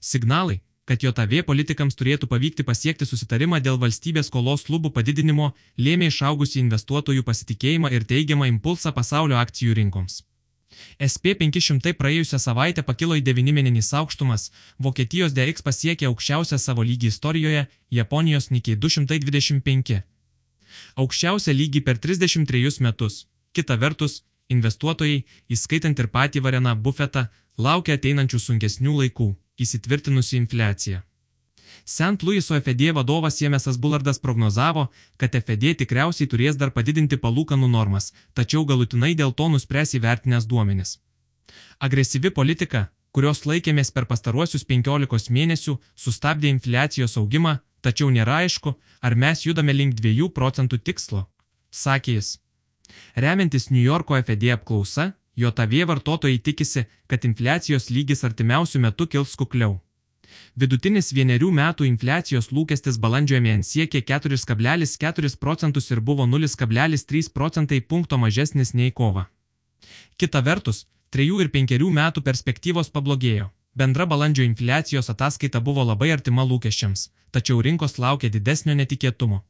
Signalai, kad JOTV politikams turėtų pavykti pasiekti susitarimą dėl valstybės skolos klubų padidinimo, lėmė išaugusi investuotojų pasitikėjimą ir teigiamą impulsą pasaulio akcijų rinkoms. SP500 praėjusią savaitę pakilo į 9 mėnesį aukštumas, Vokietijos DX pasiekė aukščiausią savo lygį istorijoje, Japonijos Nikkei 225. Aukščiausią lygį per 33 metus. Kita vertus, investuotojai, įskaitant ir patį Vareną Buffetą, laukia ateinančių sunkesnių laikų įsitvirtinusi infliacija. St. Louiso FED vadovas Jemesas Bullardas prognozavo, kad FED tikriausiai turės dar padidinti palūkanų normas, tačiau galutinai dėl to nuspręs įvertinęs duomenis. Agresyvi politika, kurios laikėmės per pastaruosius 15 mėnesių, sustabdė infliacijos augimą, tačiau nėra aišku, ar mes judame link 2 procentų tikslo, sakė jis. Remiantis New Yorko FED apklausa, JAV vartotojai tikisi, kad infliacijos lygis artimiausių metų kils kukliau. Vidutinis vienerių metų infliacijos lūkestis balandžio mėnesį siekė 4,4 procentus ir buvo 0,3 procentai punkto mažesnis nei kova. Kita vertus, 3 ir 5 metų perspektyvos pablogėjo. Bendra balandžio infliacijos ataskaita buvo labai artima lūkesčiams, tačiau rinkos laukia didesnio netikėtumo.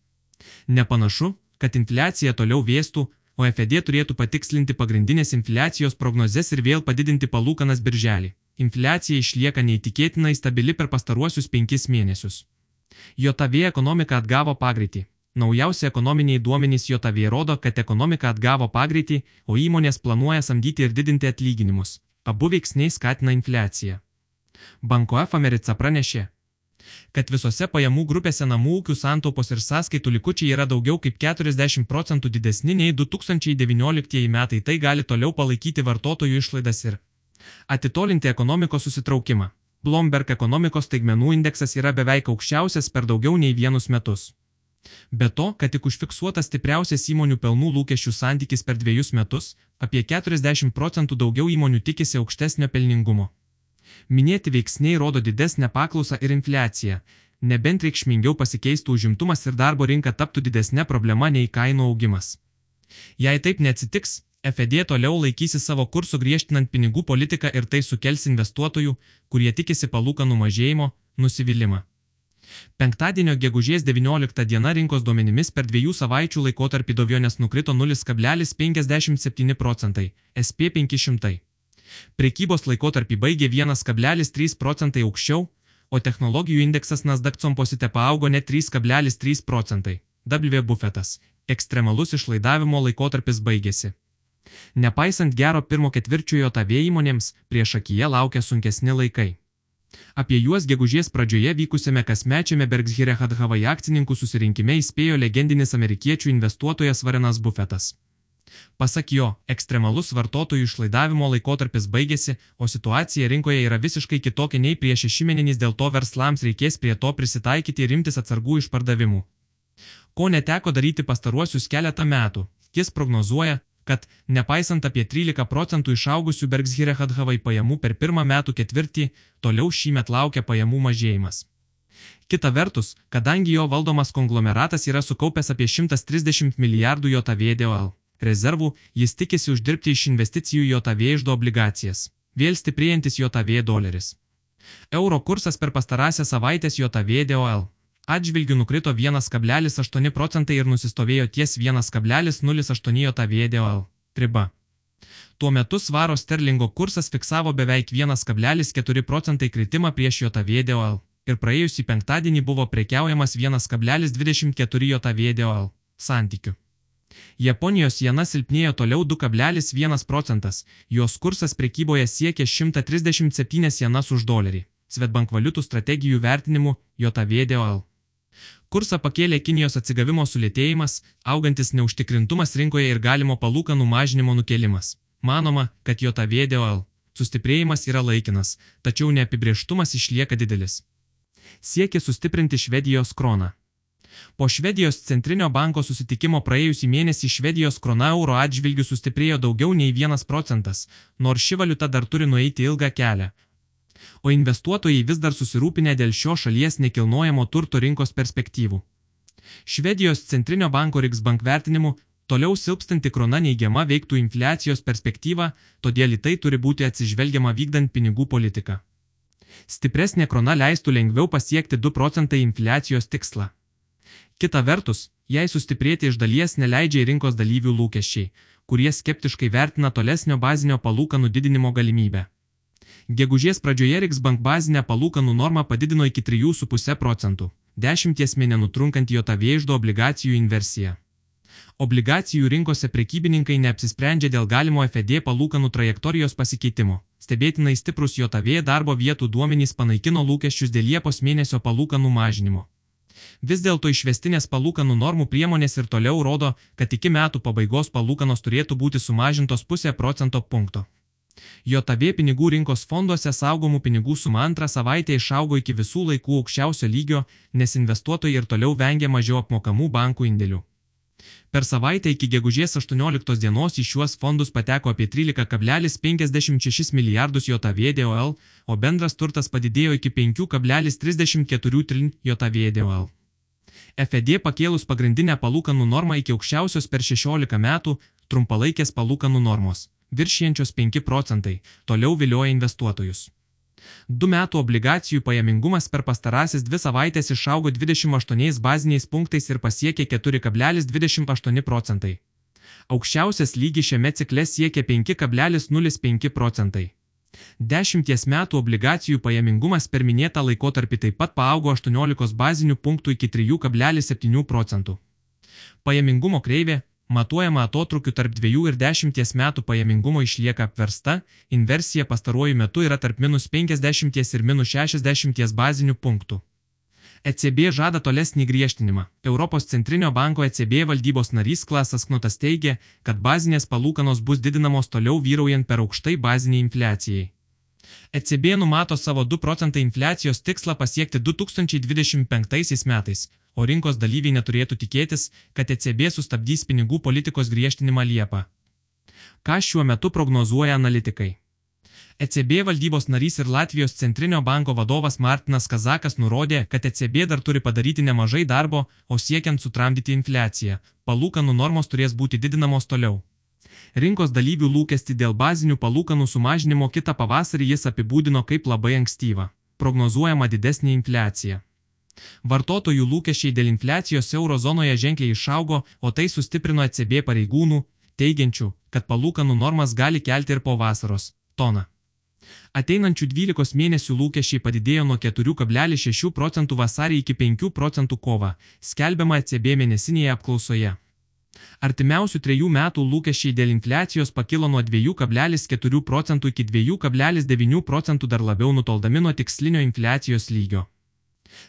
Nepanašu, kad infliacija toliau vėstų, o FED turėtų patikslinti pagrindinės infliacijos prognozes ir vėl padidinti palūkanas birželį. Infliacija išlieka neįtikėtinai stabili per pastaruosius penkis mėnesius. JOTV ekonomika atgavo pagreitį. Naujausi ekonominiai duomenys JOTV rodo, kad ekonomika atgavo pagreitį, o įmonės planuoja samdyti ir didinti atlyginimus. Abu veiksniai skatina infliaciją. Banko F America pranešė, kad visose pajamų grupėse namų ūkių santaupos ir sąskaitų likučiai yra daugiau kaip 40 procentų didesni nei 2019 metai, tai gali toliau palaikyti vartotojų išlaidas ir atitolinti ekonomikos susitraukimą. Bloomberg ekonomikos taigmenų indeksas yra beveik aukščiausias per daugiau nei vienus metus. Be to, kad tik užfiksuotas stipriausias įmonių pelnų lūkesčių santykis per dviejus metus, apie 40 procentų daugiau įmonių tikisi aukštesnio pelningumo. Minėti veiksniai rodo didesnę paklausą ir infliaciją, nebent reikšmingiau pasikeistų užimtumas ir darbo rinka taptų didesnė problema nei kainų augimas. Jei taip neatsitiks, FED toliau laikysi savo kursų griežtinant pinigų politiką ir tai sukels investuotojų, kurie tikisi palūkanų mažėjimo, nusivylimą. Penktadienio gegužės 19 diena rinkos duomenimis per dviejų savaičių laikotarpį dovionės nukrito 0,57 procentai, SP 500. Prekybos laikotarpį baigė 1,3 procentai aukščiau, o technologijų indeksas Nasdaq Composite paaugo net 3,3 procentai. W. Buffetas. Ekstremalus išlaidavimo laikotarpis baigėsi. Nepaisant gero pirmo ketvirčiojo TAV įmonėms, prieš akiją laukia sunkesni laikai. Apie juos gegužės pradžioje vykusiame kasmečiame Berkshire Hathaway akcininkų susirinkime įspėjo legendinis amerikiečių investuotojas Varenas Buffetas. Pasak jo, ekstremalus vartotojų išlaidavimo laikotarpis baigėsi, o situacija rinkoje yra visiškai kitokia nei prieš šešimeninis, dėl to verslams reikės prie to prisitaikyti ir imtis atsargų išpardavimų. Ko neteko daryti pastaruosius keletą metų, jis prognozuoja, kad, nepaisant apie 13 procentų išaugusių Berkshire Hathaway pajamų per pirmą metų ketvirtį, toliau šįmet laukia pajamų mažėjimas. Kita vertus, kadangi jo valdomas konglomeratas yra sukaupęs apie 130 milijardų JOTVDOL rezervų, jis tikisi uždirbti iš investicijų JOTV išdo obligacijas. Vėl stiprėjantis JOTV doleris. Euro kursas per pastarąsią savaitės JOTV DOL. Atžvilgių nukrito 1,8 procentai ir nusistovėjo ties 1,08 JOTV DOL. Riba. Tuo metu svaro sterlingo kursas fiksavo beveik 1,4 procentai kritimą prieš JOTV DOL ir praėjusį penktadienį buvo prekiaujamas 1,24 JOTV DOL santykių. Japonijos jena silpnėjo toliau 2,1 procentas, jos kursas prekyboje siekė 137 jenas už dolerį. Svetbank valiutų strategijų vertinimu JVDOL. Kursą pakėlė Kinijos atsigavimo sulėtėjimas, augantis neužtikrintumas rinkoje ir galimo palūkanų mažinimo nukelimas. Manoma, kad JVDOL sustiprėjimas yra laikinas, tačiau neapibrieštumas išlieka didelis. Siekia sustiprinti Švedijos kroną. Po Švedijos centrinio banko susitikimo praėjusį mėnesį Švedijos krona euro atžvilgių sustiprėjo daugiau nei 1 procentas, nors ši valiuta dar turi nueiti ilgą kelią. O investuotojai vis dar susirūpinę dėl šio šalies nekilnojamo turto rinkos perspektyvų. Švedijos centrinio banko Riksbank vertinimu, toliau silpstanti krona neigiama veiktų infliacijos perspektyvą, todėl į tai turi būti atsižvelgiama vykdant pinigų politiką. Stipresnė krona leistų lengviau pasiekti 2 procentai infliacijos tikslą. Kita vertus, jei sustiprėti iš dalies neleidžia rinkos dalyvių lūkesčiai, kurie skeptiškai vertina tolesnio bazinio palūkanų didinimo galimybę. Gegužės pradžioje Riksbank bazinę palūkanų normą padidino iki 3,5 procentų, 10 mėnesių trunkant JOTV išdo obligacijų inversiją. Obligacijų rinkose prekybininkai neapsisprendžia dėl galimo FED palūkanų trajektorijos pasikeitimo. Stebėtinai stiprus JOTV darbo vietų duomenys panaikino lūkesčius dėl Liepos mėnesio palūkanų mažinimo. Vis dėlto išvestinės palūkanų normų priemonės ir toliau rodo, kad iki metų pabaigos palūkanos turėtų būti sumažintos pusę procento punkto. JOTV pinigų rinkos fonduose saugomų pinigų suma antrą savaitę išaugo iki visų laikų aukščiausio lygio, nes investuotojai ir toliau vengia mažiau apmokamų bankų indėlių. Per savaitę iki gegužės 18 dienos į šiuos fondus pateko apie 13,56 milijardus JVDOL, o bendras turtas padidėjo iki 5,34 trin JVDOL. FED pakėlus pagrindinę palūkanų normą iki aukščiausios per 16 metų trumpalaikės palūkanų normos, viršienčios 5 procentai, toliau vilioja investuotojus. Du metų obligacijų pajamingumas per pastarasis dvi savaitės išaugo 28 baziniais punktais ir pasiekė 4,28 procentai. Aukščiausias lygis šiame cikle siekia 5,05 procentai. Dešimties metų obligacijų pajamingumas per minėtą laikotarpį taip pat paaugo 18 bazinių punktų iki 3,7 procentų. Pajamingumo kreivė, matuojama atotrukiu tarp 2 ir 10 metų pajamingumo išlieka apversta, inversija pastaruoju metu yra tarp minus 50 ir minus 60 bazinių punktų. ECB žada tolesnį griežtinimą. Europos centrinio banko ECB valdybos narys Klasas Knutas teigia, kad bazinės palūkanos bus didinamos toliau vyraujant per aukštai baziniai infliacijai. ECB numato savo 2 procentai infliacijos tikslą pasiekti 2025 metais, o rinkos dalyviai neturėtų tikėtis, kad ECB sustabdys pinigų politikos griežtinimą Liepą. Ką šiuo metu prognozuoja analitikai? ECB valdybos narys ir Latvijos centrinio banko vadovas Martinas Kazakas nurodė, kad ECB dar turi padaryti nemažai darbo, o siekiant sutramdyti infliaciją, palūkanų normos turės būti didinamos toliau. Rinkos dalyvių lūkesti dėl bazinių palūkanų sumažinimo kitą pavasarį jis apibūdino kaip labai ankstyvą. Prognozuojama didesnė infliacija. Vartotojų lūkesčiai dėl infliacijos eurozonoje ženkliai išaugo, o tai sustiprino ECB pareigūnų, teigiančių, kad palūkanų normas gali kelti ir po vasaros - toną. Ateinančių 12 mėnesių lūkesčiai padidėjo nuo 4,6 procentų vasarį iki 5 procentų kovą, skelbiama ECB mėnesinėje apklausoje. Artimiausių trejų metų lūkesčiai dėl infliacijos pakilo nuo 2,4 procentų iki 2,9 procentų dar labiau nutoldami nuo tikslinio infliacijos lygio.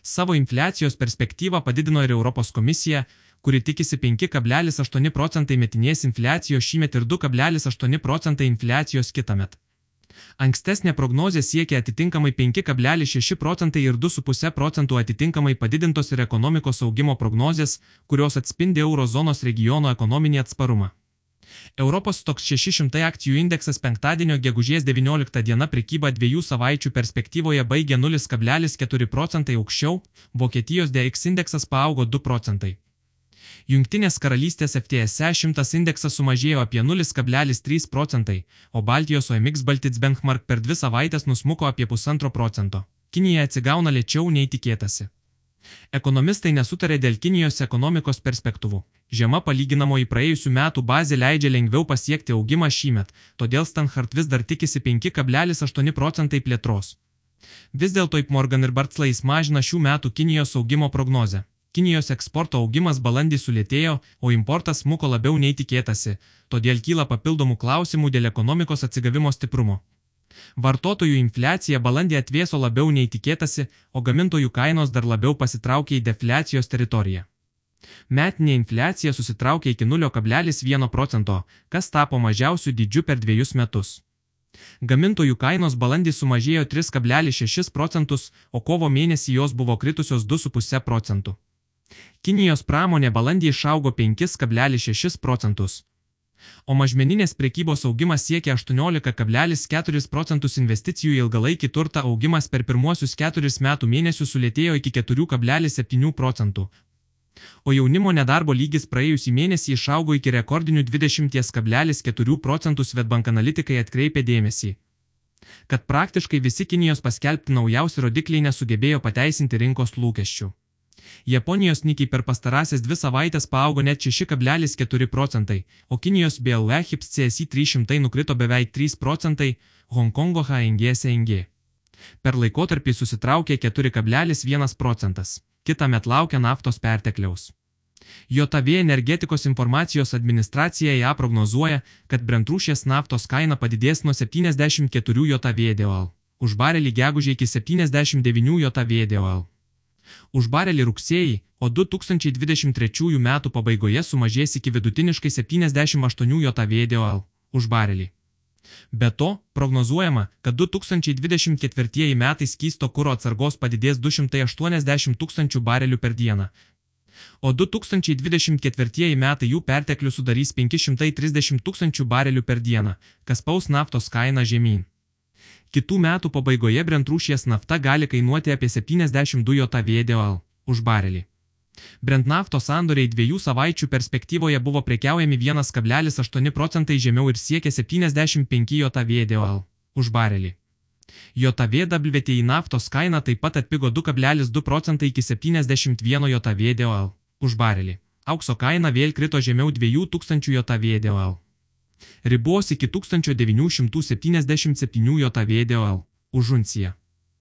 Savo infliacijos perspektyvą padidino ir Europos komisija, kuri tikisi 5,8 procentai metinės infliacijos šįmet ir 2,8 procentai infliacijos kitąmet. Ankstesnė prognozija siekia atitinkamai 5,6 procentai ir 2,5 procentų atitinkamai padidintos ir ekonomikos augimo prognozijas, kurios atspindi eurozonos regiono ekonominį atsparumą. Europos Stoks 600 akcijų indeksas penktadienio gegužės 19 diena prekyba dviejų savaičių perspektyvoje baigė 0,4 procentai aukščiau, Vokietijos DX indeksas paaugo 2 procentai. Junktinės karalystės FTSE 100 indeksas sumažėjo apie 0,3 procentai, o Baltijos OMX Baltits Benchmark per dvi savaitės nusmuko apie 1,5 procento. Kinija atsigauna lėčiau nei tikėtasi. Ekonomistai nesutarė dėl Kinijos ekonomikos perspektyvų. Žema palyginamo į praėjusių metų bazę leidžia lengviau pasiekti augimą šįmet, todėl Stanhart vis dar tikisi 5,8 procentai plėtros. Vis dėlto Morgan ir Bartslais mažina šių metų Kinijos augimo prognozę. Kinijos eksporto augimas balandį sulėtėjo, o importas smuko labiau nei tikėtasi, todėl kyla papildomų klausimų dėl ekonomikos atsigavimo stiprumo. Vartotojų infliacija balandį atvėso labiau nei tikėtasi, o gamintojų kainos dar labiau pasitraukė į defliacijos teritoriją. Metinė infliacija susitraukė iki 0,1 procento, kas tapo mažiausių dydžių per dviejus metus. Gamintojų kainos balandį sumažėjo 3,6 procentus, o kovo mėnesį jos buvo kritusios 2,5 procentų. Kinijos pramonė balandį išaugo 5,6 procentus, o mažmeninės prekybos augimas siekia 18,4 procentus investicijų į ilgalaikį turtą augimas per pirmuosius keturis metų mėnesius sulėtėjo iki 4,7 procentų, o jaunimo nedarbo lygis praėjusį mėnesį išaugo iki rekordinių 20,4 procentų Svetbank analitikai atkreipė dėmesį kad praktiškai visi Kinijos paskelbti naujausi rodikliai nesugebėjo pateisinti rinkos lūkesčių. Japonijos nikiai per pastarąsias dvi savaitės paaugo net 6,4 procentai, o Kinijos BLE HIPS CSI 300 nukrito beveik 3 procentai, Hongkongo HNG SNG. Per laikotarpį susitraukė 4,1 procentas, kitą met laukia naftos pertekliaus. JAV energetikos informacijos administracija ją prognozuoja, kad brentrūšės naftos kaina padidės nuo 74 JAV DOL už barelį gegužė iki 79 JAV DOL už barelį rugsėjį, o 2023 metų pabaigoje sumažės iki vidutiniškai 78 JAV DOL už barelį. Be to, prognozuojama, kad 2024 metai skysto kūro atsargos padidės 280 tūkstančių barelių per dieną, o 2024 metai jų perteklių sudarys 530 tūkstančių barelių per dieną, kas paus naftos kainą žemyn. Kitų metų pabaigoje Brentrūšies nafta gali kainuoti apie 72 JVDL už barelį. Brent naftos sandoriai dviejų savaičių perspektyvoje buvo prekiaujami 1,8 procentai žemiau ir siekė 75 JVDL už barelį. JVWTI naftos kaina taip pat atpigo 2,2 procentai iki 71 JVDL už barelį. Aukso kaina vėl krito žemiau 2000 JVDL. Ribos iki 1977 JVDL už unciją.